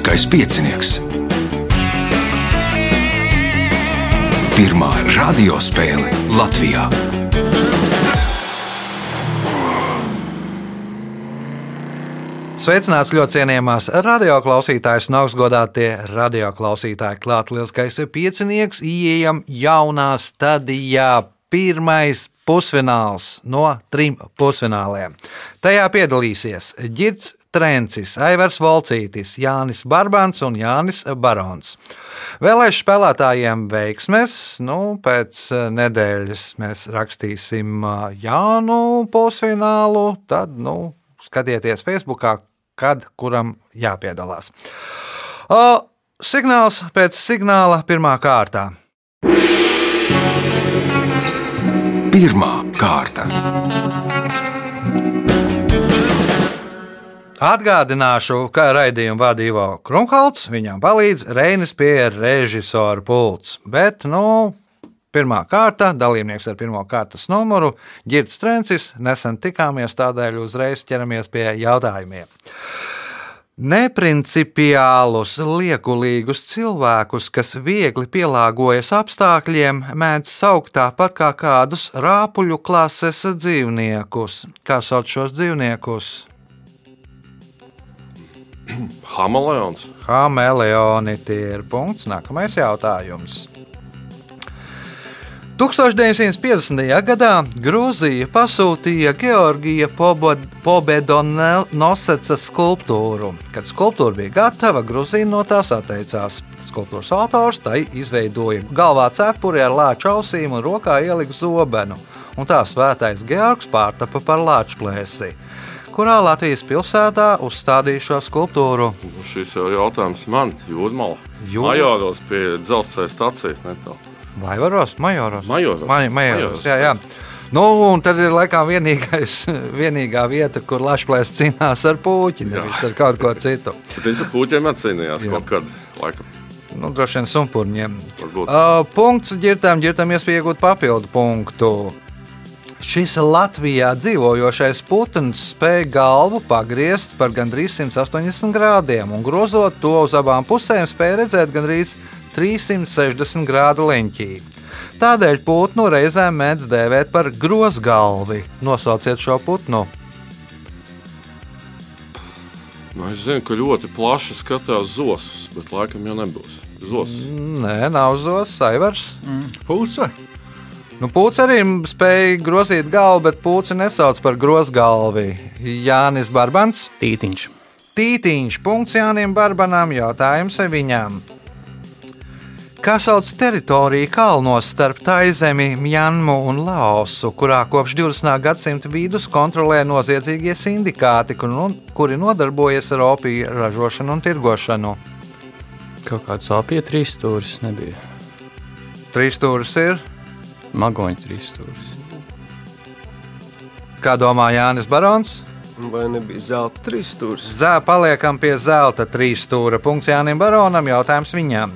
Lieliskais piecinieks. Pirmā radiospēle Latvijā. Sveicināts ļoti cienījamās radioklausītājas un augstgadātie radioklausītāji. Klāt lielskais piecinieks, ieejam jaunā stadijā. Pirmais pusfināls no trim pusfināliem. Tajā piedalīsies Girts Trencis, Aivars Volcītis, Jānis Barbans un Jānis Barons. Vēlēšu spēlētājiem veiksmes. Nu, pēc nedēļas mēs rakstīsim jaunu pusfinālu. Tad nu, skatieties Facebook, kad kuram jāpiedalās. O, signāls pēc signāla pirmā kārtā. Pirmā kārta. Atgādināšu, ka raidījumu vada Ivo Krunkalts, viņam palīdz Reinis pie režisora pults. Bet, nu, pirmā kārta, dalībnieks ar pirmā kārtas numuru, Girts Trencis, nesen tikāmies, tādēļ uzreiz ķeramies pie jautājumiem. Neprincipiālus, liekulīgus cilvēkus, kas viegli pielāgojas apstākļiem, mēdz saukt tāpat kā kādus rāpuļu klases dzīvniekus. Kā sauc šos dzīvniekus? Hameleons. Hameleoni tie ir punkts. Nākamais jautājums. 1950. gadā Grūzija pasūtīja Georgija Pobedonoseca skulptūru. Kad skulptūra bija gatava, Grūzija no tās atteicās. Skulptūras autors tai izveidoja galvā cepuri ar lāču ausīm un rokā ielika zobenu, un tā svētais Georgs pārtapa par lāčplēsi. Kurā Latvijas pilsētā uzstādīja šo skulptūru? Nu, šis jau jautājums man, Jūrmāla. Jūr- Majoros pie dzelzceļa stācijas netālu. Vaivaros, majoros. Majoros. Ma majoros. Majoros. Jā, jā. Nu, un tad ir laikam vienīgais, vienīgā vieta, kur Latvijas cīnās ar puķi, nevis ar kaut ko citu. Viņš ar puķiem atcīnījās Jā. kaut kad. Laikam, Nu, droši vien sumpurņiem. Uh, punkts ģirtām, ģirtām iespēja iegūt papildu punktu. Šis Latvijā dzīvojošais putns spēja galvu pagriezt par gandrīz 180 grādiem, un grozot to uz abām pusēm, spēja redzēt gandrīz 360 grādu leņķī. Tādēļ putnu reizēm mēdz dēvēt par grozgalvi. Nosauciet šo putnu. Nu, es zinu, ka ļoti plaši skatās zosus, bet laikam jau nebūs. Zosis. Nē, nav zos, saivars. Pūce. Nu, Pūcis arī spēja grozīt galvu, bet pūci nesauc par grozgalvi. Jānis Barbans, Tītiņš. Tītiņš, punkts Jānim Barbanam, jautājums viņam. Kā sauc teritoriju kalnos starp Taizemi, Mjanmu un Laosu, kurā kopš 20. gadsimta vidus kontrolē noziedzīgie sindikāti, kur kuri nodarbojas ar opiju ražošanu un tirgošanu? Kaut kāds apie trīs stūris nebija. Trīs stūris ir. Magoņa trīs stūris. Kā domā Jānis Barons? Vai nebija zelta trīs stūris? Zē, paliekam pie zelta trīs stūra. Punkts Jānim Baronam, jautājums viņam.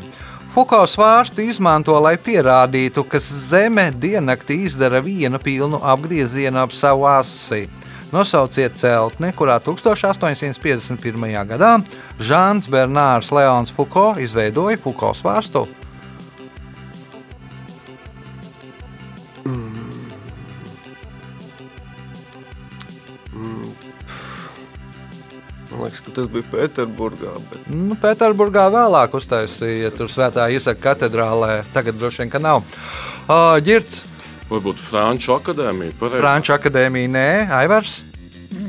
Fuko svārstu izmanto, lai pierādītu, ka Zeme diennaktī izdara vienu pilnu apgriezienu ap savu asi. Nosauciet celtni, kurā 1851. gadā Žāns Bernārs Leons Fuko izveidoja Fuko svārstu. Ka tas bija Pēterburgā. Bet... Nu, Pēterburgā vēlāk uztaisīja tur svētā Izaka katedrālē. Tagad droši vien, ka nav. Uh, Girts, Varbūt Franču akadēmija. pareizi? Franču akadēmija, nē, Aivars.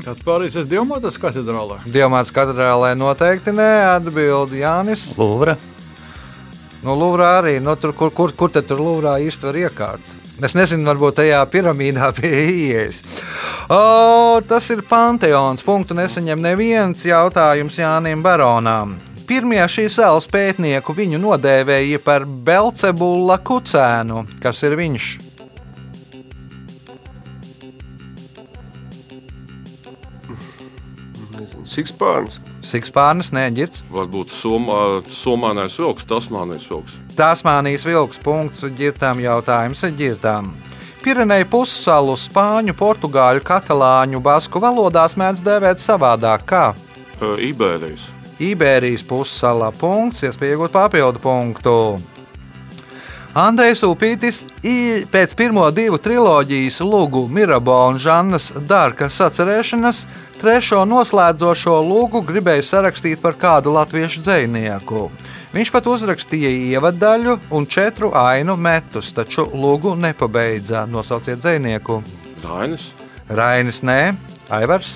Tad pārīsies Dilmatas katedrālē. Dievmāts katedrālē noteikti nē, atbild Jānis. Lūvra. Nu, Lūvrā arī, nu, tur, kur, kur, kur tad tur Lūvrā īsti var iekārt? Es nezinu, varbūt tajā piramīdā pie ieejas. O, tas ir Panteons. Punktu nesaņem neviens jautājums Jānim Baronām. Pirmie šīs salas pētnieku viņu nodēvēja par Belcebulla kucēnu. Kas ir viņš? Sikspārns. Sikspārnis, neģirts. Varbūt somā, somānais vilks, tasmānijas vilks. Tasmānijas vilks punkts ģirtām jautājums ģirtām. Pireneju pussalu spāņu, portugāļu, katalāņu, basku valodās mēdz dēvēt savādāk kā Iberijas. Iberijas pussalā. Punkts, iespēja iegūt papildu punktu. Andrejs Upītis pēc pirmo divu triloģijas lūgu Mirabo un Žannas Dārka sacerēšanas trešo noslēdzošo lūgu gribēja sarakstīt par kādu latviešu dzinieku. Viņš pat uzrakstīja ievadaļu un četru ainu metus, taču lūgu nepabeidza. Nosauciet dzinieku. Rainis. Rainis nē, Aivars.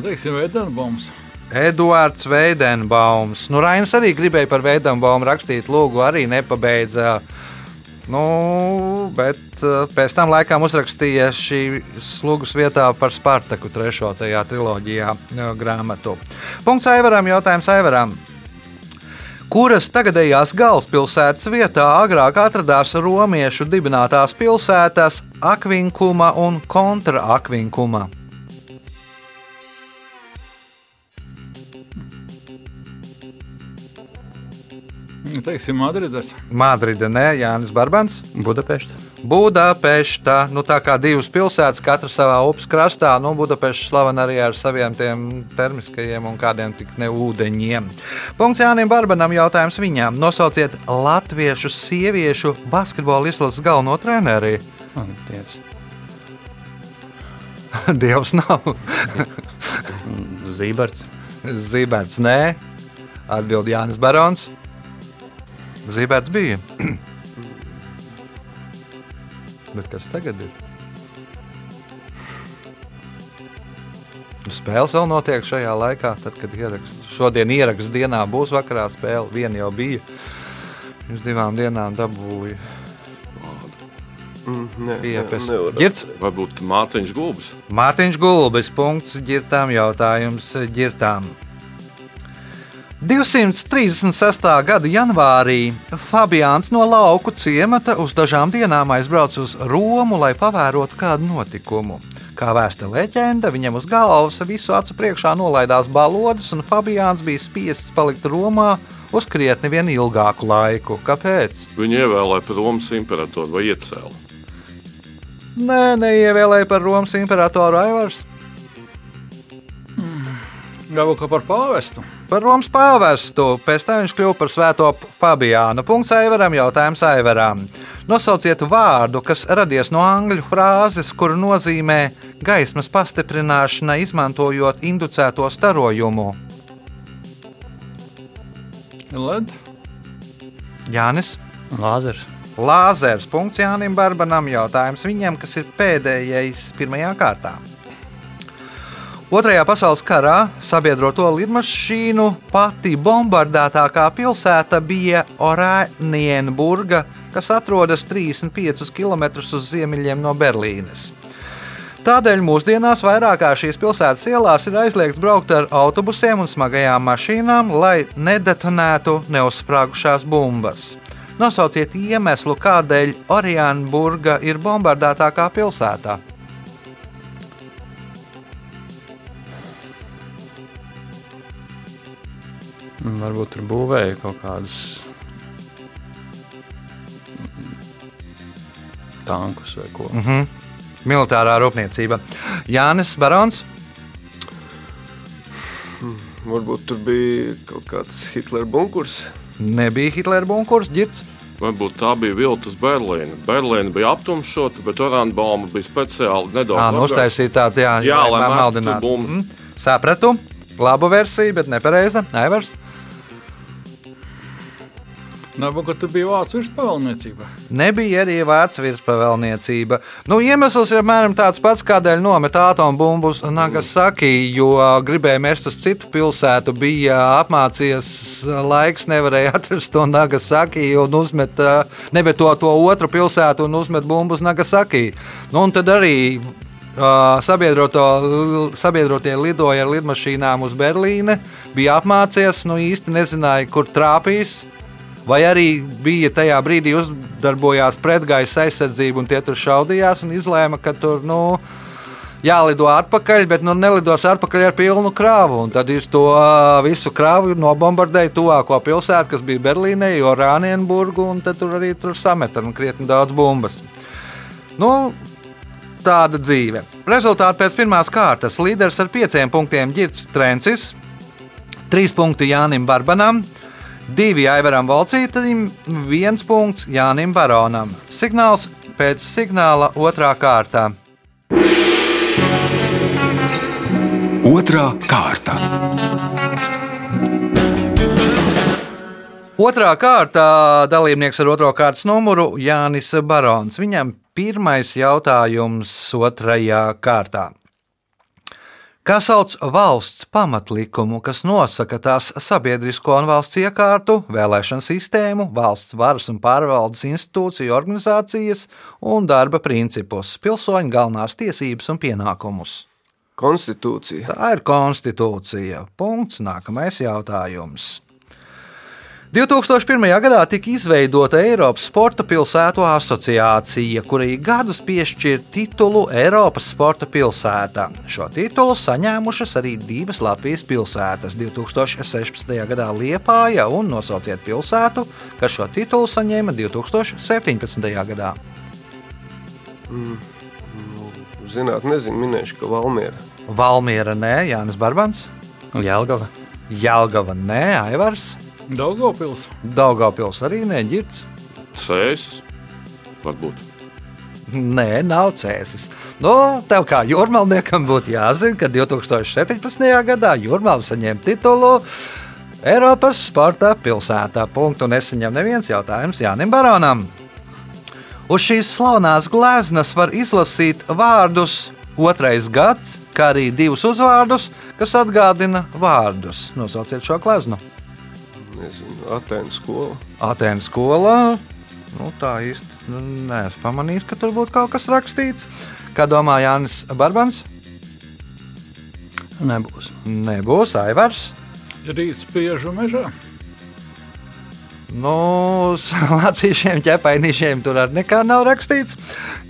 Nu, teiksim, Edenbaums. Eduards Veidenbaums. Nu, Rainis arī gribēja par Veidenbaumu rakstīt, lūgu arī nepabeidza. Nu, bet pēc tam laikam uzrakstīja šī slūgas vietā par Spartaku trešo tajā triloģijā grāmatu. Punkts Aivaram, jautājums Aivaram. Kuras tagadējās galvaspilsētas vietā agrāk atradās romiešu dibinātās pilsētas Akvinkuma un Kontra-Akvinkuma? Nu, teiksim, Madrides. Madride, nē, Jānis Barbans. Budapešta. Budapešta, nu tā kā divas pilsētas, katra savā upes krastā, nu Budapešta slavena arī ar saviem tiem termiskajiem un kādiem tik ne ūdeņiem. Punkts Jānim Barbanam jautājums viņām. Nosauciet latviešu sieviešu basketbola izlases galveno treneri. Man Dievs. Dievs nav. Zīberts. Zīberts nē. Atbild Jānis Barons. Zīberts bija. Bet kas tagad ir? Spēles vēl notiek šajā laikā, tad, kad ieraksts. Šodien ieraksts dienā būs vakarā spēle. Viena jau bija. Pirms divām dienām dabūja. Mm, atcerēt. Varbūt Mārtiņš Gulbis. Mārtiņš Gulbis, punkts ģirtām, jautājums ģirtām. 236. gada janvārī Fabians no lauku ciemata uz dažām dienām aizbrauca uz Romu, lai pavērotu kādu notikumu. Kā vēsta leģenda, viņam uz galvas visu acu priekšā nolaidās balodas, un Fabians bija spiests palikt Romā uz krietni vien ilgāku laiku. Kāpēc? Viņu ievēlēja par Romas imperatoru vai iecēlu. Nē, neievēlēja par Romas imperatoru Aivars. Galvā par pāvestu. Par Romas pāvestu. Pēc tam viņš kļuva par svēto Fabiānu. Punkts Aivaram, jautājums Aivaram. Nosauciet vārdu, kas radies no angļu frāzes, kuru nozīmē gaismas pastiprināšana, izmantojot inducēto starojumu. Led. Jānis. Lāzers. Lāzers. Punkts Jānim Barbanam. Jautājums viņam, kas ir pēdējais pirmajā kārtā. Otrajā pasaules karā sabiedroto lidmašīnu pati bombardētākā pilsēta bija Oranienburga, kas atrodas 35 km uz ziemeļiem no Berlīnes. Tādēļ mūsdienās vairākā šīs pilsētas ielās ir aizliegts braukt ar autobusiem un smagajām mašīnām, lai nedetonētu neuzsprāgušās bumbas. Nosauciet iemeslu, kādēļ Orienburga ir bombardētākā pilsētā. Varbūt tur būvēja kaut kādus tankus vai ko. Mm -hmm. Militārā rūpniecība. Jānis Barons. Varbūt tur bija kaut kāds Hitlera bunkurs. Nebija Hitlera bunkurs, ģits. Varbūt tā bija viltus Berlīna. Berlīna bija aptumšota, bet Orānbauma bija speciāli nedaudz Tā nu uztaisīja tādu, jā, Jā, lai mestu maldinātu. Mm, Sapratu. Labu versiju, bet nepareiza. Aivars. Nav, ka tur bija vācu virspavēlniecība. Nebija arī vārds virspavēlniecība. Nu, iemesls ir apmēram tāds pats, kādēļ nomet atombumbu uz Nagasaki, jo gribēja mest uz citu pilsētu, bija apmācījies laiks, nevarēja atrast to Nagasaki un uzmet, ā, nebet to, to otru pilsētu un uzmet bumbu uz Nagasaki. Nu, un tad arī sabiedroto, sabiedrotie lidoja ar lidmašīnām uz Berlīni, bija apmācies, nu īsti nezināja, kur trāpīs. Vai arī bija tajā brīdī uzdarbojās pretgaisa aizsardzība, un tie tur šaudījās un izlēma, ka tur nu, jālido atpakaļ, bet nu, nelidos atpakaļ ar pilnu krāvu. Un tad viņš to visu krāvu nobombardēja tuvāko pilsētu, kas bija Berlīnē, Orānienburgu, un tad tur arī tur sameta un krietni daudz bumbas. Nu, tāda dzīve. Rezultāti pēc pirmās kārtas. Līderis ar pieciem punktiem Girts Trencis, trīs punkti Jānim Barbanam, divi Aivaram Valcītam, viens punkts Jānim Baronam. Signāls pēc signāla otrā kārtā. Otra kārta. Otrā kārtā dalībnieks ar otro kārtas numuru Jānis Barons. Viņam pirmais jautājums otrajā kārtā. Kā sauc valsts pamatlikumu, kas nosaka tās sabiedrisko un valsts iekārtu, vēlēšanu sistēmu, valsts varas un pārvaldes institūciju organizācijas un darba principus, pilsoņu galvenās tiesības un pienākumus? Konstitūcija. Tā ir konstitūcija. Punkts. Nākamais jautājums. 2001. gadā tika izveidota Eiropas Sporta pilsētu asociācija, kurai gadus piešķir titulu Eiropas Sporta pilsētā. Šo titulu saņēmušas arī divas Latvijas pilsētas - 2016. gadā Liepāja un nosauciet pilsētu, kas šo titulu saņēma 2017. gadā. Zināt, nezinu, minēšu, ka Valmiera. Valmiera nē, Jānis Barbans, Jelgava. Jelgava nē, Aivars, Daugopils. Daugavpils arī nē, Girts. Sēžas. Varbūt. Nē, nav cēsis. Nu, tev kā jūrmālniekam būtu jāzina, ka 2017. gadā jūrmāla saņēma titulu Eiropas sporta pilsētā. Punktu nesaņem neviens jautājums Jānim Baronam. Uz šīs slavenās gleznas var izlasīt vārdus otrais gads, kā arī divus uzvārdus, kas atgādina vārdus. Nosauciet šo gleznu. Nezinu, Atēnu skola. Atēnas skolā. Nu, tā īsti nu, neesmu pamanījis, ka tur būtu kaut kas rakstīts. Kā domā Jānis Barbans? Nebūs. Nebūs Aivars. Rīts spiežu mežā. Nu, Vāciešiem, ķepainīšiem tur arī nekā nav rakstīts.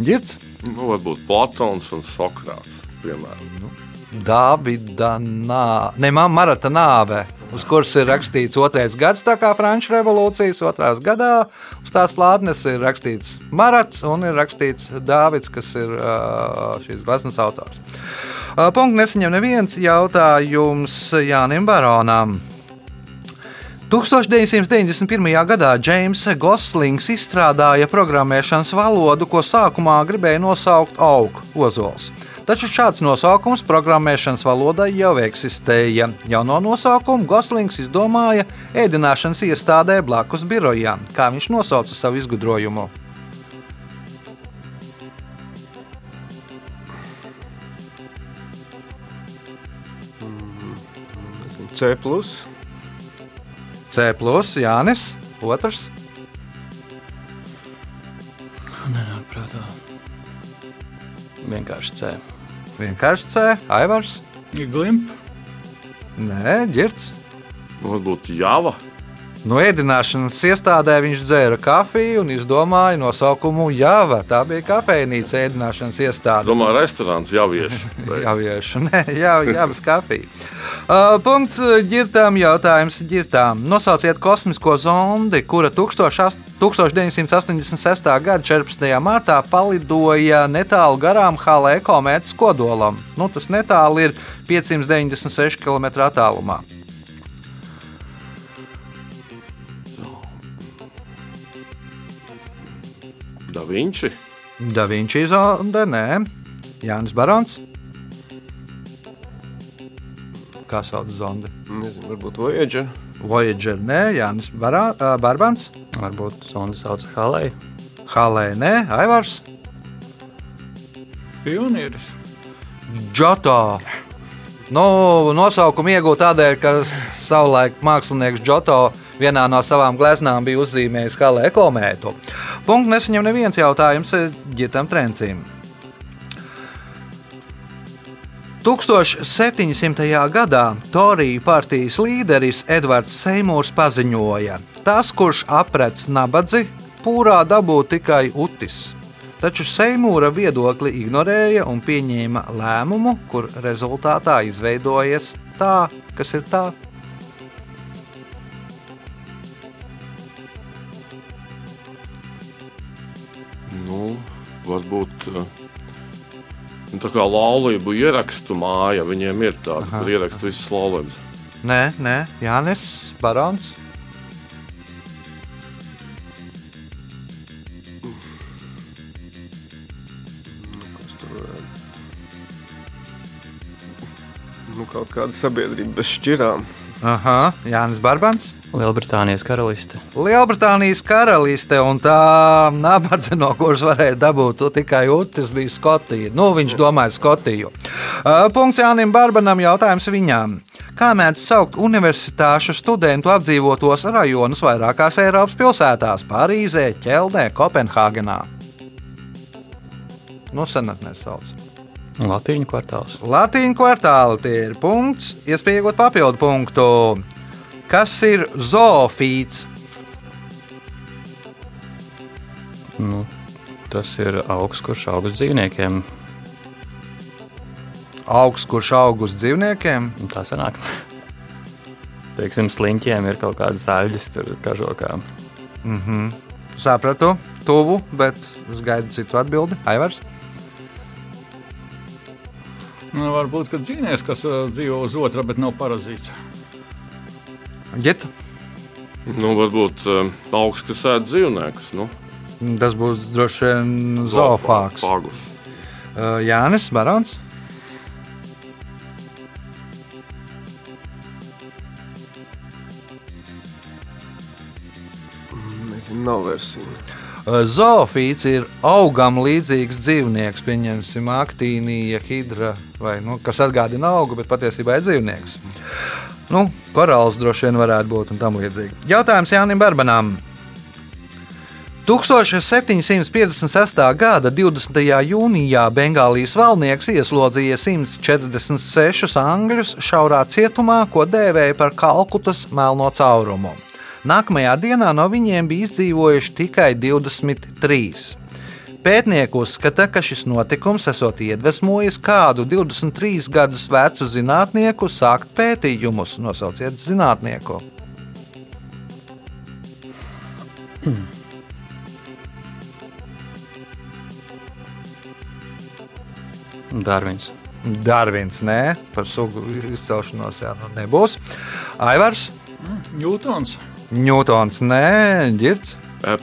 Girts, Nu, varbūt Platons un Sokrāts. Piemēram. Dāvida nāve, ne Marata nāve, uz kuras ir rakstīts otrais gads, tā kā Frančijas revolūcijas otrās gadā. Uz tās plātnes ir rakstīts Marats un ir rakstīts Dāvids, kas ir šīs gleznas autors. Punkts nesaņem neviens jautājums Jānim Baronam. 1991. gadā Džeims Goslings izstrādāja programmēšanas valodu, ko sākumā gribēja nosaukt Aug ozols. Taču šāds nosaukums programmēšanas valodai jau eksistēja. Jauno nosaukumu Goslings izdomāja ēdināšanas iestādē blakus birojām, kā viņš nosauca savu izgudrojumu. C. Plus. C, Jānis, otrs. Nenāk prātā. Vienkārši C. Vienkārši C, Aivars. Glimp. Nē, ģirts. Nu, Varbūt Java. No ēdināšanas iestādē viņš dzēra kafiju un izdomāja nosaukumu Jāva. Tā bija kafejnīca ēdināšanas iestāde. Domāju, restorāns javieši. Vai- Javiešu, nē, jā, jāvis kafija. Uh, punkts uh, ģirtām, jautājums ģirtām. Nosauciet kosmisko zondi, kura 1000 1986. gada 14. martā palidoja netālu garām Halē komētas kodolam. Nu, tas netālu ir 596 km attālumā. Da Vinci. Da Vinci zonde, nē, Jānis Barons. Kā sauc zondi? Nezinu, varbūt Voyager. Voyager, nē, Jānis Barā, Barbans. Varbūt sonda sauc Halei. Halē, nē, Aivars. Pionieris. Džoto. Nu, nosaukumu iegūt tādēļ, ka savulaik mākslinieks Džoto vienā no savām gleznām bija uzzīmējis Halē komētu. Punkts nesaņem neviens jautājums ģitam trencim. 1700. gadā Toriju partijas līderis Edvards Seimūrs paziņoja, tas, kurš aprec nabadzi, pūrā dabū tikai utis. taču Seimūra viedokli ignorēja un pieņēma lēmumu, kur rezultātā izveidojas tā, kas ir tā. Nu, varbūt eh, nu, tā kā laulību ierakstu māja, viņiem ir tāda, kur ieraksta visas laulības. Nē, nē, Jānis Barons. Nu, kaut kāda sabiedrība bez šķirām. Aha, Jānis Barbans. Lielbritānijas karaliste. Lielbritānijas karaliste un tā nabadze, no kuras varēja dabūt tikai otrs, bija Skotija. Nu, viņš domāja Skotiju. Punkts Jānim Barbanam jautājums viņām. Kā mēdz saukt universitāšu studentu apdzīvotos rajonus vairākās Eiropas pilsētās - Parīzē, Ķelnē, Kopenhāgenā? Nu, senatnē sauc. Latīņu kvartāls. Latīņu kvartāli tie ir punkts, iespēja iegūt papildu punktu. Kas ir zoofīts? Nu, tas ir augsts, kurš aug uz dzīvniekiem. Augs, kurš aug uz dzīvniekiem? Un Tā sanāk. Teiksim, sliņķiem ir kaut kādas aļģes, tur kažokā. Sapratu, tuvu, bet es gaidu citu atbildi. Aivars. Nu, varbūt, ka dzīvnieks, kas uh, dzīvo uz otra, bet nav parazīts. Ģets. Nu, varbūt uh, augsts, kas ēd dzīvniekus. Nu, Tas būs droši vien zoofāks. Pāgus. Uh, Jānis Barons. Nav versija. Uh, Zoofīts ir augam līdzīgs dzīvnieks, pieņemsim, aktīnija, hidra, vai, nu, kas atgādina augu, bet patiesībā ir dzīvnieks. Nu, korāls droši vien varētu būt un tam līdzīgi. Jautājums Jānim Barbanam. 1756. gada 20. jūnijā Bengālijas valnieks ieslodzīja 146 angļus šaurā cietumā, ko dēvēja par Kalkutas melno caurumu. Nākamajā dienā no viņiem bija izdzīvojuši tikai 23. Pētnieki uzskata, ka šis notikums esot iedvesmojis kādu 23 gadus vecu zinātnieku sākt pētījumus. Nosauciet zinātnieku. Darvins. Darvins, nē, par sugu izcelšanos jā, nu nebūs. Aivars, Ņūtons. Ņūtons, nē, Girts. Eh,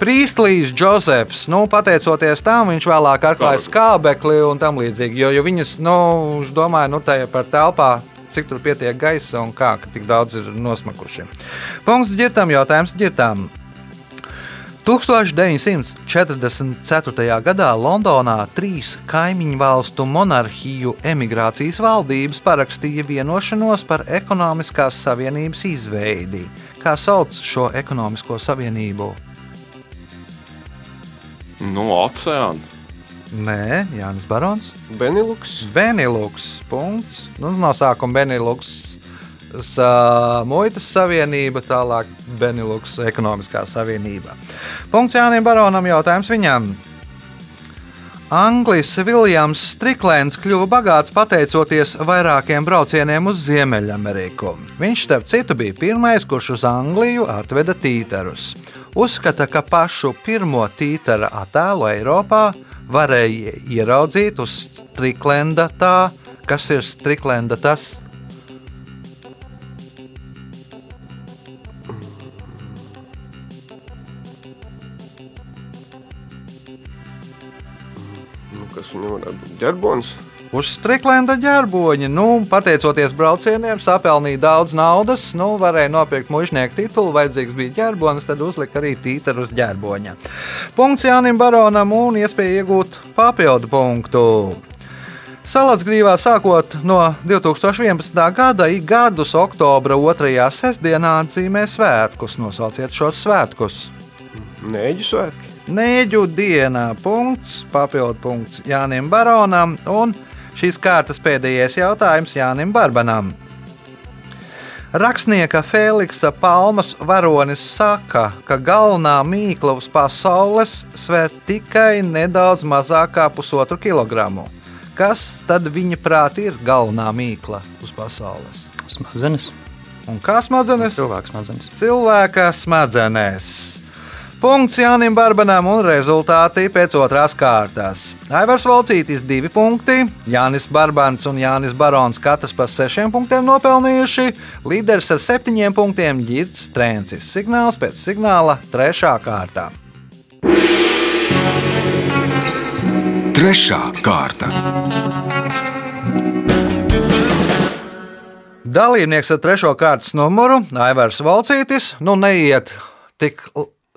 Prīstlīs Džozefs, nu, pateicoties tam, viņš vēlāk atklāja skābekli un tam līdzīgi. Jo, jo viņas, nu, viņš domāja, nu, tajā par telpā, cik tur pietiek gaisa un kā, ka tik daudz ir nosmakuši. Punkts ģirtam, jautājums ģirtam. 1944. gadā Londonā trīs kaimiņu valstu monarhiju emigrācijas valdības parakstīja vienošanos par ekonomiskās savienības izveidi. Kā sauc šo ekonomisko savienību? Nu, oceāna. Nē, Jānis Barons. Beniluks. Benelux. Punkts. Nu, no sākuma Benelux. sa- Muitas savienība, tālāk Benelux ekonomiskā savienība. Punkts Jānim Baronam, jautājums viņam. Anglis Viljams Striklēns kļuva bagāts pateicoties vairākiem braucieniem uz Ziemeļameriku. Viņš, starp citu, bija pirmais, kurš uz Angliju atveda tītarus. Uzskata, ka pašu pirmo tītara attēlu Eiropā varēja ieraudzīt uz Striklenda tā, kas ir Striklenda tas. Nu, kas viņam varētu būt? Ģerbonis. Uz Striklenda ģerboņa, nu, pateicoties braucieniem, sapelnīja daudz naudas, nu, varēja nopirkt mužnieku titulu, vajadzīgs bija ģerbonis, tad uzlika arī tītaru uz ģerboņa. Punkts Jānim Baronam un iespēja iegūt papildu punktu. Salacgrīvā sākot no 2011. gada ik gadus oktobra otrajā sestdienā atzīmē svētkus. Nosauciet šos svētkus. Nēģu svētki. Nēģu dienā punkts, papildu punkts Jānim Baronam un šīs kārtas pēdējais jautājums Jānim Barbanam. Rakstnieka Feliksa Palmas varonis saka, ka galvenā mīkla uz pasaules svēr tikai nedaudz mazāk kā pusotru kilogramu. Kas tad viņa prāt ir galvenā mīkla uz pasaules? Smadzenes. Un kā smadzenes? Cilvēks smadzenes. cilvēka smadzenēs. Punkts Jānim Barbanam un rezultāti pēc otrās kārtas. Aivars Valcītis divi punkti, Jānis Barbans un Jānis Barons katrs par sešiem punktiem nopelnījuši. Līderis ar septiņiem punktiem Girts Trēncis. Signāls pēc signāla trešā kārta. Trešā kārta. Dalībnieks ar trešo kārtas numuru - Aivars Valcītis. Nu, neiet tik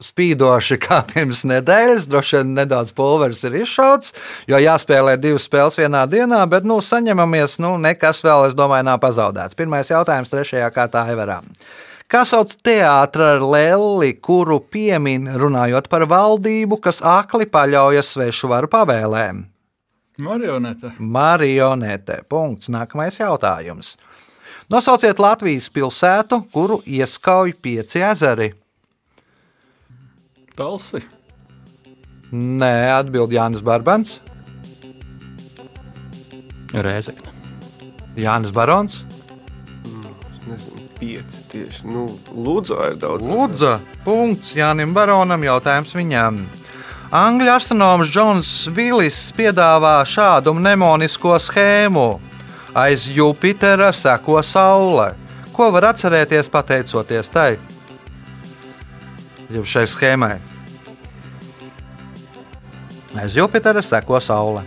spīdoši kā pirms nedēļas. Droši vien nedaudz pulveris ir izšauts, jo jāspēlē divas spēles vienā dienā, bet nu, saņemamies, nu, nekas vēl, es domāju, nav pazaudēts. Pirmais jautājums trešajā kārtā Aivaram. Kā sauc teātris ar lelli, kuru piemin runājot par valdību, kas akli paļaujas svešu varu pavēlēm? Marionete. Marionete. Punkts. Nākamais jautājums. Nosauciet Latvijas pilsētu, kuru ieskauj pieci ezeri. Talsi. Nē, atbild Jānis Barbans, Rēzekne. Jānis Barons, Nezinu, pieci tieši. Nu, Lūdzu, ir daudz. Lūdza. Punkts Jānim Baronam. Jautājums viņam. Angļu astronoms Džons Vilis piedāvā šādu mnemonisko schēmu. Aiz Jupitera seko Saule. Ko var atcerēties pateicoties tai? Jau šai schēmai. Aiz Jupitera seko Saule.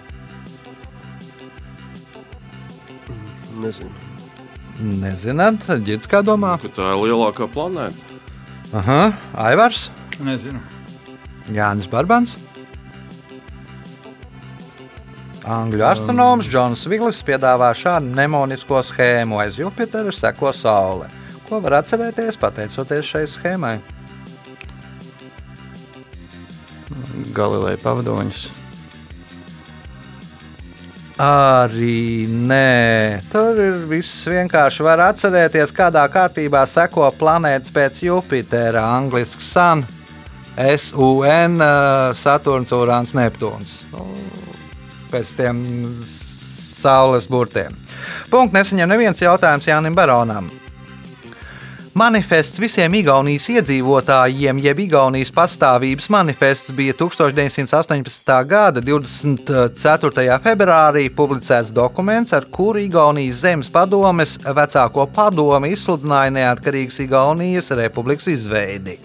Nezinu. Nezināt, ģits kā domā? Ka tā ir lielākā planēta. Aha, Aivars, Nezinu. Jānis Barbans. Angļu astronoms Džons Viglis piedāvā šādu mnemonisko schēmu. Aiz Jupitera seko Saule. Ko var atcerēties pateicoties šai schēmai? Galileja pavadoņus. Arī nē, tur ir viss vienkārši. Var atcerēties, kādā kārtībā seko planētas pēc Jupitera, angļuiski Sun, SUN, Saturns, Urāns, Neptūns. Nu, Pēc tiem saules burtiem. Punkts nesaņem neviens jautājums Jānim Baronam. Manifests visiem Igaunijas iedzīvotājiem, jeb Igaunijas pastāvības manifests, bija 1918. gada 24. februārī publicēts dokuments, ar kuru Igaunijas zemes padomes vecāko padomi izsludināja neatkarīgas Igaunijas republikas izveidi.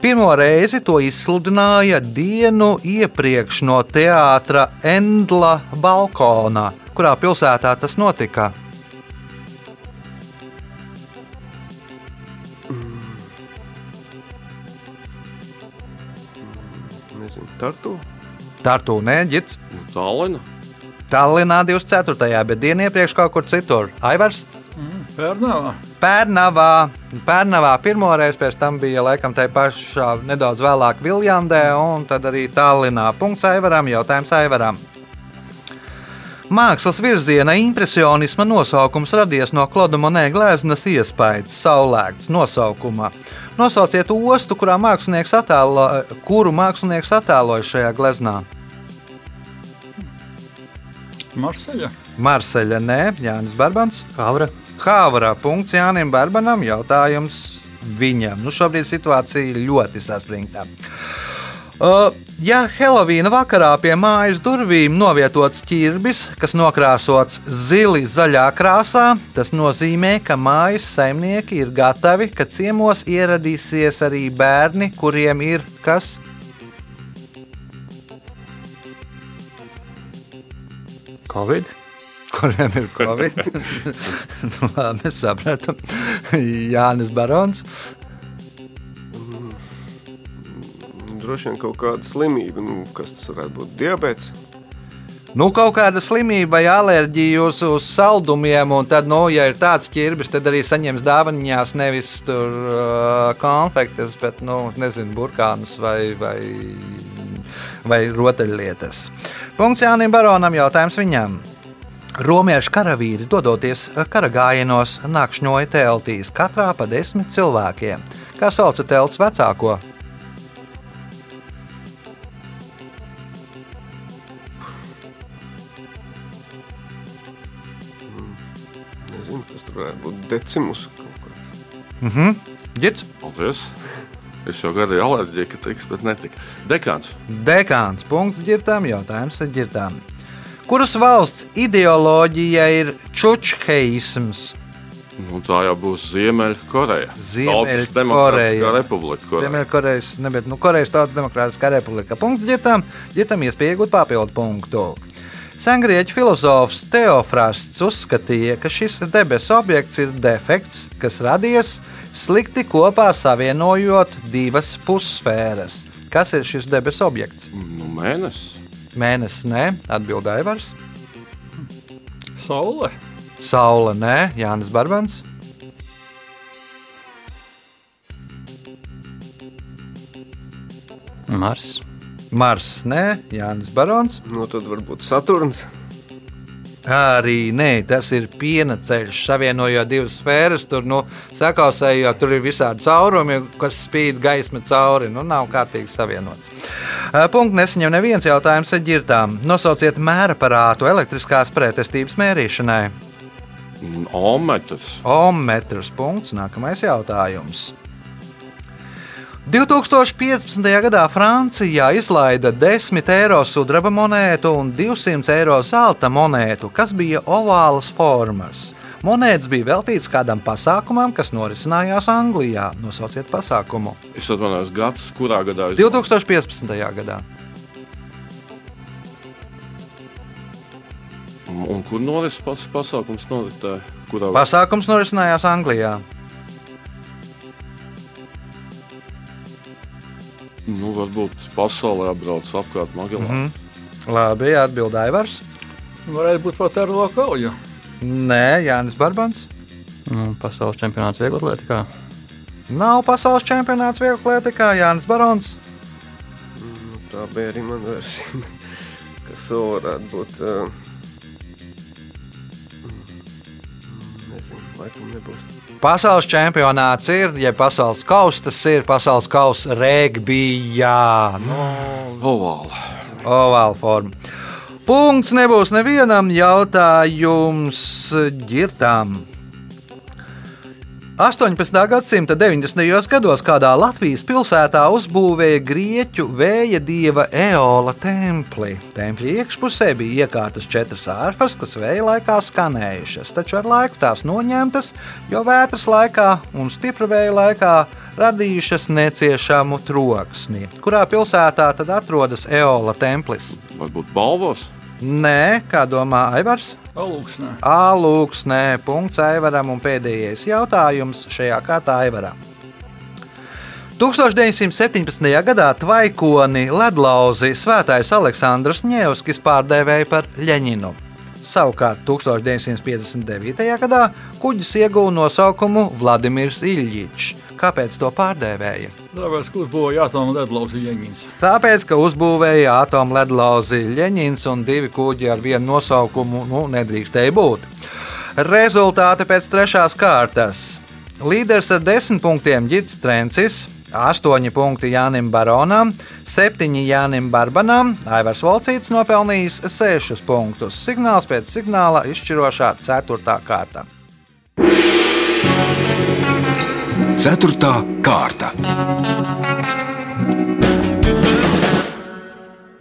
Pirmo reizi to izsludināja dienu iepriekš no teātra Endla balkona, kurā pilsētā tas notika. Tartu? Tartu neģits. Nu, Tallina. Tallinā 24. bet dienu iepriekš kaut kur citur. Aivars? Pērnavā. Pērnavā. Pērnavā pirmoreiz, pēc tam bija laikam tā pašā nedaudz vēlāk Viljandē, un tad arī Tallinā. Punkts Aivaram, jautājums Aivaram. Mākslas virziena impresionisma nosaukums radies no Klauda Monē gleznas iespējas, saulēkts nosaukuma. Nosauciet ostu, kurā mākslinieks attēlo, kuru mākslinieks attēloja šajā gleznā. Marseļa. Marseļa, nē, Jānis Barbans. Havra. Havra punkts Jānim Barbanam. Jautājums viņam. Nu, šobrīd situācija ļoti saspringta. Uh, ja Helovīna vakarā pie mājas durvīm novietots ķirbis, kas nokrāsots zili zaļā krāsā, tas nozīmē, ka mājas saimnieki ir gatavi, ka ciemos ieradīsies arī bērni, kuriem ir kas? Covid. Kuriem ir covid? nu, labi, sapratu. Jānis Barons. Droši vien kaut kāda slimība, nu, kas tas varētu būt diabetes. Nu, kaut kāda slimība vai alerģija uz, uz saldumiem, un tad, nu, ja ir tāds ķirbis, tad arī saņems dāvanās nevis tur uh, konfektes, bet, nu, nezinu, burkānus vai, vai, vai rotaļlietas. Punkts Jānim Baronam, jautājums viņam. Romiešu karavīri, dodoties kara gājienos, nakšņoja teltīs, katrā pa desmit cilvēkiem. Kā sauca telts vecāko? Varētu būt decimus kaut kāds. Mhm. Girds, Paldies! Es jau gadīju alerģiju, ka tiks, bet netika. Dekāns. dekāns, punkts ģirtām, jautājums ģirtām. Kuras valsts ideoloģija ir čučheisms? Nu, tā jau būs Ziemeļkoreja. Ziemeļkoreja. Republika. Koreja. Ziemeļkorejas, nebet, nu, Korejas Tautas Demokrātiskā republika. Punkts ģirtām, ģirtām iespēja iegūt papildu punktu. Sengrieķu filozofs Teofrasts uzskatīja, ka šis debesu objekts ir defekts, kas radies slikti kopā savienojot divas pussfēras. Kas ir šis debesu objekts? Nu, mēnesis. Mēnesis, nē, atbildēja Vars. Saule. Saula, nē, Jānis Barbans. Mars. Mars, nē, Jānis Barons. Nu, tad varbūt Saturns. Arī nē, tas ir piena ceļš, savienojot divas sfēras. Tur nu, sakausējot, tur ir visādi caurumi, kas spīd gaisma cauri. Nu, nav kārtīgi savienots. Punkts nesaņem neviens jautājums ar ģirtām. Nosauciet mēra aparātu elektriskās pretestības mērīšanai. Ometrs. Ohmetrs. Punkts. Nākamais jautājums. 2015. gadā Francijā izlaida 10 eiro sudraba monētu un 200 eiro zelta monētu, kas bija ovālas formas. Monētas bija veltītas kādam pasākumam, kas norisinājās Anglijā. Nosauciet pasākumu. Es atvainojos, gads, kurā gadā es 2015. gadā. Un kur norisinājās pasākums? Noritēja? Kurā Pasākums norisinājās Anglijā. Nu, varbūt pasaulē apbrauc apkārt Magelā. Mm Mhm. Labi, atbildēja Vars. Varētu būt Vaterlo kauja. Nē, Jānis Barbans. Nu, pasaules čempionāts vieglatlētikā. Nav pasaules čempionāts vieglietikā Jānis Barons. Nu, tā bija arī mana versija. Kas vēl varētu būt? Uh, nezinu, laikam nebūs. Pasaules čempionāts ir, ja pasaules kausa tas ir pasaules kausa regbijā. Nu, Ovāla. ovāla forma. Punkts nebūs nevienam jautājums ģirtām. 18. gadsimta 90. gados kādā Latvijas pilsētā uzbūvēja grieķu vēja dieva Eola templi. Tempļa iekšpusē bija iekārtas četras ārfas, kas vēja laikā skanējušas, taču ar laiku tās noņemtas, jo vētras laikā un stipra vēja laikā radījušas neciešamu troksni. Kurā pilsētā tad atrodas Eola templis? Varbūt balvos. Nē, kā domā Aivars? Alūksnē. Alūksnē, punkts Aivaram un pēdējais jautājums šajā kārtā Aivaram. 1917. gadā tvaikoni ledlauzi Svētais Aleksandrs Ņevskis pārdēvēja par Ļeņinu. Savukārt 1959. gadā kuģis ieguva nosaukumu Vladimirs Iļģičs. Kāpēc to pārdēvēja? Tāpēc, kur būvēja atomu ledlauzi Jeņins. Tāpēc, ka uzbūvēja atomu ledlauzi Ļeņins un divi kuģi ar vienu nosaukumu nu, nedrīkstēja būt. Rezultāti pēc trešās kārtas. Līderis ar desmit punktiem Girts Trencis, 8 punkti Jānim Baronam, 7 Jānim Barbanam, Aivars Volcīts nopelnījis 6 punktus. Signāls pēc signāla izšķirošā 4. kārta. Ceturtā kārta.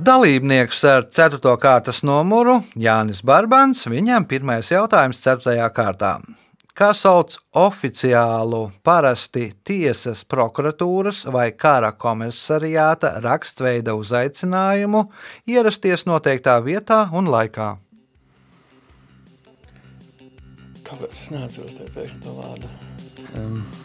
Dalībnieks ar 4. kārtas numuru Jānis Barbans. Viņam pirmais jautājums 4. kārtā. Kā sauc oficiālu, parasti tiesas, prokuratūras vai kara komisariāta rakstveida uzaicinājumu ierasties noteiktā vietā un laikā? Kāpēc es neatceros tev pēkšņi to vārdu? Um.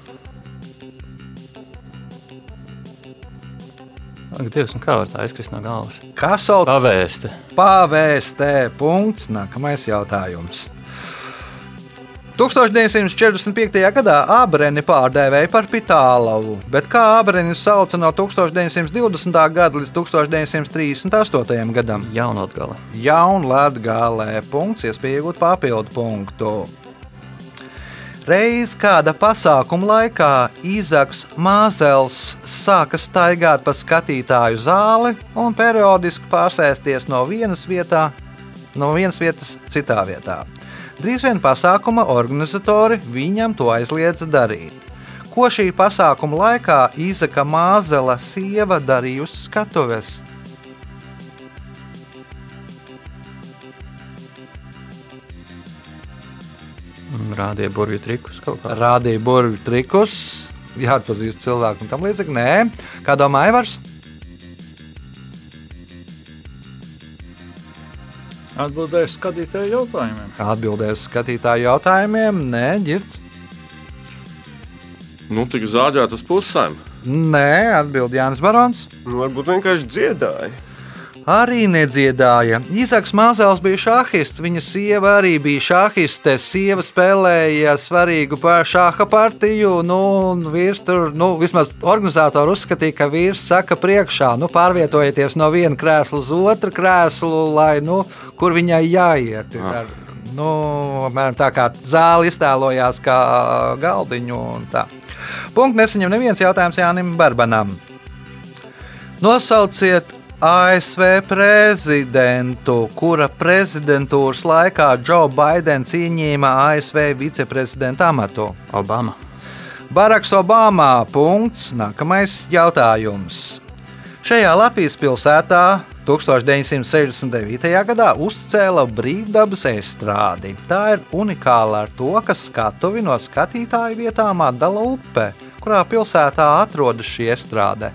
Ak, Dievs, nu kā var tā izkrist no galvas? Kā sauc Pavēsti. pavēstē? Punkts. Nākamais jautājums. 1945. gadā abreni pārdēvēja par pitālavu, bet kā abreni sauca no 1920. gada līdz 1938. gadam? Jaunatgala. Jaunlatgālē punkts, iespēja iegūt papildu punktu. Reiz kāda pasākuma laikā Īzaks Māzels sāka staigāt pa skatītāju zāli un periodiski pārsēsties no vienas, vietā, no vienas vietas citā vietā. Drīz vien pasākuma organizatori viņam to aizliedza darīt. Ko šī pasākuma laikā Īzaka Māzela sieva darīja uz skatuves? Rādīja burvju trikus kaut kā. Rādīja burbuļu trikus, jāatpazīst cilvēku un tam līdzīgi. Nē, kā domā Aivars? Atbildēju skatītāju jautājumiem. Atbildēs skatītāju jautājumiem. Nē, ģirds. Nu, tik zāģēt uz pusēm. Nē, atbild Jānis Barons. Nu, varbūt vienkārši dziedāja. Arī nedziedāja. Īsāks Māsēls bija šahists, viņa sieva arī bija šahiste. Sieva spēlēja svarīgu šāha partiju. Nu, un vīrs tur, nu, vismaz organizatori uzskatīja, ka vīrs saka priekšā, nu, pārvietojieties no viena krēsla uz otru krēslu, lai, nu, kur viņai jāiet. Ar, nu, apmēram tā kā zāle iztēlojās kā galdiņu un tā. Punkts nesaņem neviens jautājums Jānim Barbanam. Nosauciet ASV prezidentu, kura prezidentūras laikā Džo Baidens ieņēma ASV viceprezidenta amatu. Obama. Baraks Obama. Punkts. Nākamais jautājums. Šajā Latvijas pilsētā 1969. gadā uzcēla brīvdabas estrādi. Tā ir unikāla ar to, ka skatuvi no skatītāju vietām atdala upe, kurā pilsētā atrodas šī estrāde.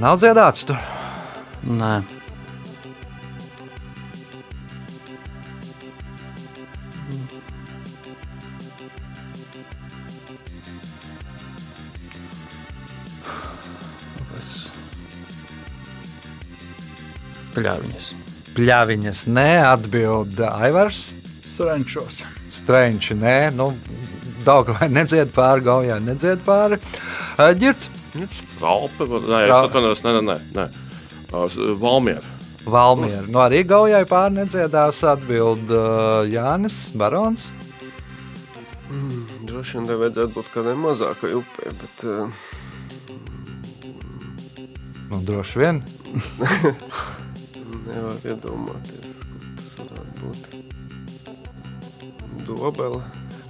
Nav dziedāts tur. Nē, Pļāviņas. Pļāviņas neatbild Aivars. Strenčos. Strēnči, nē, nu, daudz vai nedzied pāri, gaujā nedzied pāri. Ā, Vai- nē, es atvainojos, nē, nē, nē. Uh, s- Valmiera. Valmiera. Nu, arī gaujā pāri nedziedās atbild uh, Jānis Barons. Droši vien te vajadzētu būt kādai mazākai upē, bet uh, Nu, droši vien. nevar iedomāties, kur tas varētu būt. Dobela.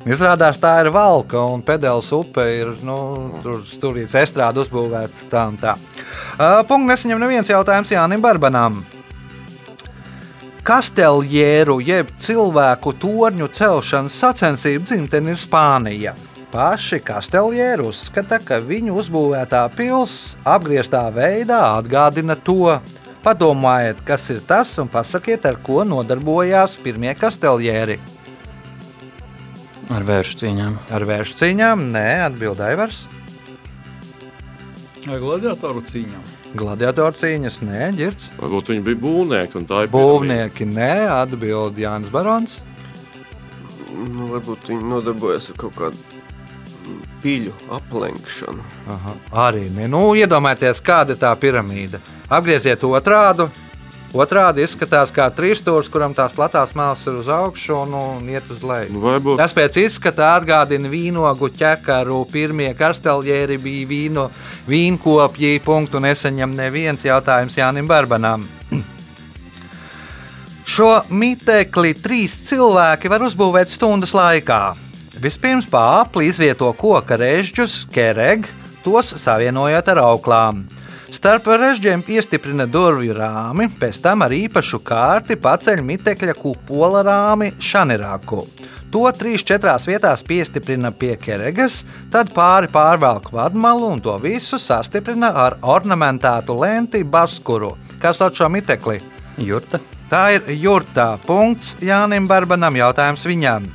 Izrādās, tā ir valka un pedāls upe ir nu, tur stūrīts estrāde uzbūvēta tā un tā. Uh, Punkts nesaņem neviens jautājums Jānim Barbanam. Kasteljēru jeb cilvēku torņu celšanas sacensību dzimtene ir Spānija. Paši kasteljēri uzskata, ka viņu uzbūvētā pilsēta apgrieztā veidā atgādina to. Padomājiet, kas ir tas un pasakiet, ar ko nodarbojās pirmie kasteljēri. Ar vēršu cīņām. Ar vēršu cīņām, nē, atbildēja Vars. Ar gladiatoru cīņām. Gladiatoru cīņas, nē, ģirds. Varbūt viņi bija būvnieki un tā ir Būvnieki, nē, atbildēja Jānis Barons. Nu, varbūt viņi nodarbojas ar kaut kādu piļu aplenkšanu. Aha, arī nē, nu, iedomājieties, kāda ir tā piramīda. Apgrieziet otrādi. Otrādi izskatās kā trīs stūris, kuram tās platās mākslas ir uz augšu un, un iet uz leju. Nu, Varbūt Tas pēc izskata atgādina vīnogu ķekaru. Pirmie kasteljēri bija vīno, vīnkopji. Punktu nesaņem neviens jautājums Jānim Barbanam. Šo mitekli trīs cilvēki var uzbūvēt stundas laikā. Vispirms pa apli izvieto koka režģus, kereg, tos savienojot ar auklām. Starp režģiem piestiprina durvju rāmi, pēc tam ar īpašu kārti paceļ mitekļa kupola rāmi šanerāku. To trīs, četrās vietās piestiprina pie keregas, tad pāri pārvelk vadmalu un to visu sastiprina ar ornamentētu lenti baskuru. Kas sauc šo mitekli? Jurta. Tā ir jurtā. Punkts Jānim Barbanam. Jautājums viņam.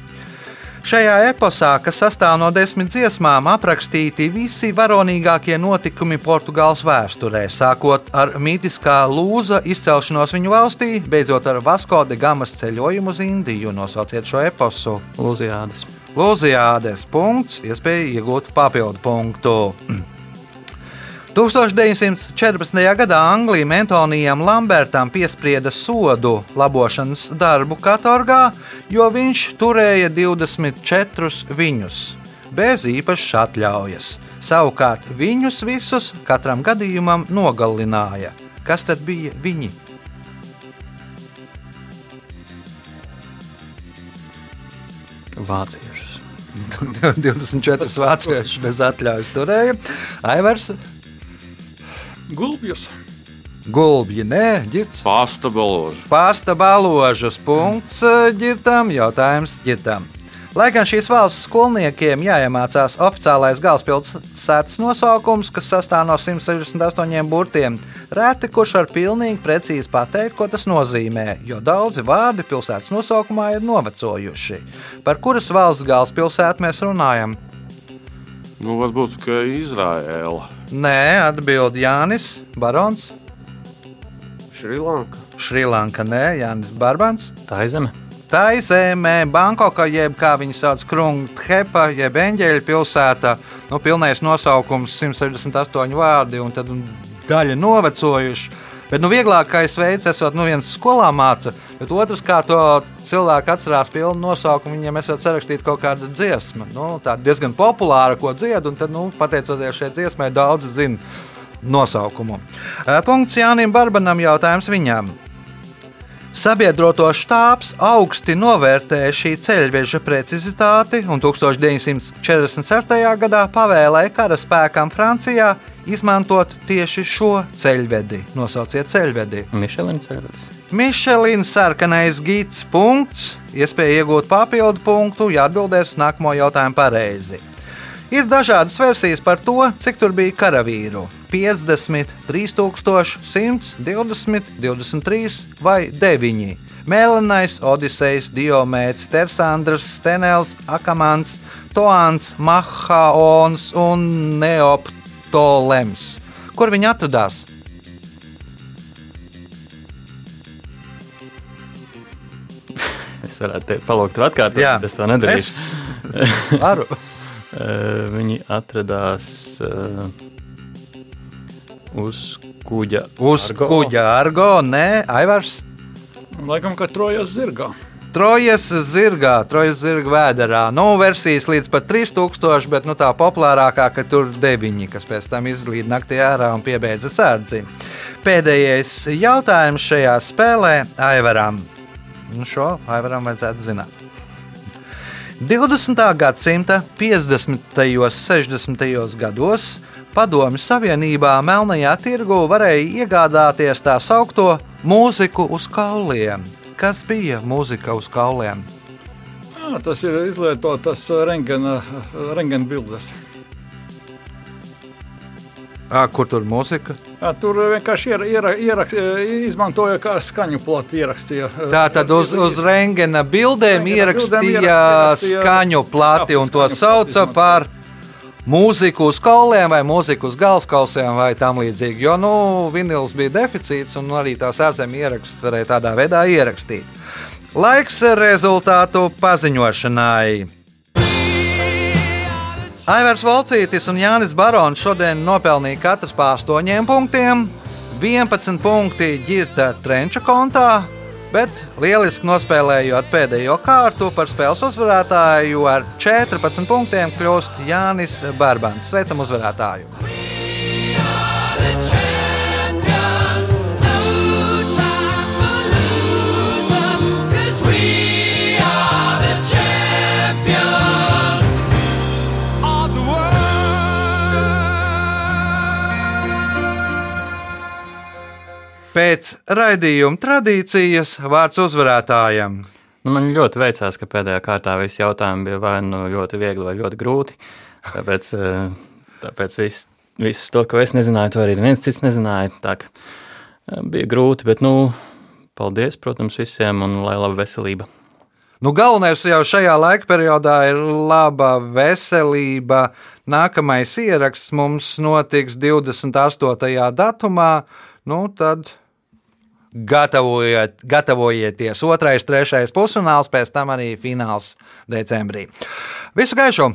Šajā eposā, kas sastāv no desmit dziesmām, aprakstīti visi varonīgākie notikumi Portugāles vēsturē, sākot ar mītiskā lūza izcelšanos viņu valstī, beidzot ar Vasko de Gamas ceļojumu uz Indiju. Nosauciet šo eposu. Lūzijādas. Lūzijādes punkts, iespēja iegūt papildu punktu. 1914. gadā Anglija Mentonijam Lambertam piesprieda sodu labošanas darbu katorgā, jo viņš turēja 24 viņus bez īpašas atļaujas. Savukārt viņus visus katram gadījumam nogalināja. Kas tad bija viņi? Vāciešus. 24 vācieši bez atļaujas turēja. Aivars, Gulbjus. gulbji, nē, ģirts. Pasta baloža. Pasta baložas punkts ģirtam, jautājums ģirtam. Lai gan šīs valsts skolniekiem jāiemācās oficiālais galvaspilsētas nosaukums, kas sastāv no 168 burtiem, reti kurš var pilnīgi precīzi pateikt, ko tas nozīmē, jo daudzi vārdi pilsētas nosaukumā ir novecojuši. Par kuras valsts galvaspilsētu mēs runājam? Nu, varbūt, ka Izraēla. Nē, atbild Jānis Barons. Šrilanka. Šrilanka, nē, Jānis Barbans. Tā ir zeme. Tā ir zeme, Bankoka, jeb kā viņi sauc, Krunkepa, jeb Eņģeļa pilsēta. Nu, pilnais nosaukums 168 vārdi, un tad daļa novecojuši. Bet nu, vieglākais veids, esot nu, viens skolā māca, bet otrs, kā to cilvēku atcerās pilnu nosaukumu, viņiem esat sarakstīt kaut kāda dziesma. Nu, tā diezgan populāra, ko dzied, un tad, nu, pateicoties šai dziesmai, daudzi zina nosaukumu. Eh, Punkts Jānim Barbanam jautājums viņam. Sabiedroto štābs augsti novērtēja šī ceļveža precizitāti un 1947. gadā pavēlēja karaspēkam Francijā izmantot tieši šo ceļvedi. Nosauciet ceļvedi. Mišelina ceļvedis. Mišelīna sarkanais gids punkts, iespēja iegūt papildu punktu, ja atbildēs uz nākamo jautājumu pareizi. Ir dažādas versijas par to, cik tur bija karavīru. 50, 3100, 20, 23 vai 9. Mēlenais, Odisejs, Diomēts, Tersandrs, Stenels, Akamans, Toans, Mahaons un Neoptolems. Kur viņi atradās? Es varētu te palūgt atkārtot, bet es to nedarīšu. Varu. Uh, viņi atradās uh, uz kuģa. Uz Argo. kuģa argo, nē, Aivars. Laikam, ka trojas zirgā. Trojas zirgā, trojas zirga vēderā. Nu, versijas līdz pat 3000, bet nu, tā populārākā, ka tur 9, kas pēc tam izlīd naktī ārā un piebeidza sērdzi. Pēdējais jautājums šajā spēlē Aivaram. Nu, šo Aivaram vajadzētu zināt. 20. gadsimta 50. un 60. gados Padomju Savienībā Melnajā tirgu varēja iegādāties tā saucamo mūziku uz kauliem. Kas bija mūzika uz kauliem? À, tas ir izlietotas rengena bildes. À, kur tur mūzika? Jā, tur vienkārši iera, iera, ierak, izmantoja kā skaņu plati ierakstīja. Tā tad uz, uz rengena bildēm ierakstīja ierakstīja skaņu plati jā, un to sauca izmantoja. par mūziku uz kauliem vai mūziku uz galvaskausiem vai tam līdzīgi. Jo nu, vinils bija deficīts un arī tās ārzemju ierakstus varēja tādā veidā ierakstīt. Laiks rezultātu paziņošanai. Aivars Volcītis un Jānis Barons šodien nopelnīja katrs pa 8 punktiem, 11 punkti ģirta Trenča kontā, bet lieliski nospēlējot pēdējo kārtu par spēles uzvarētāju ar 14 punktiem kļūst Jānis Barbans. Sveicam uzvarētāju! Pēc raidījuma tradīcijas vārds uzvarētājam. Nu, Man ļoti veicās, ka pēdējā kārtā visi jautājumi bija vai nu ļoti viegli, vai ļoti grūti. Tāpēc, eh, tāpēc viss, viss to, ko es nezināju, to arī neviens cits nezināja. Tā eh, bija grūti, bet nu, paldies, protams, visiem un lai laba veselība. Nu, galvenais jau šajā laika periodā ir laba veselība. Nākamais ieraksts mums notiks 28. datumā. Nu, tad gatavojiet, gatavojieties. Otrais, trešais pusfināls, pēc tam arī fināls decembrī. Visu gaišu!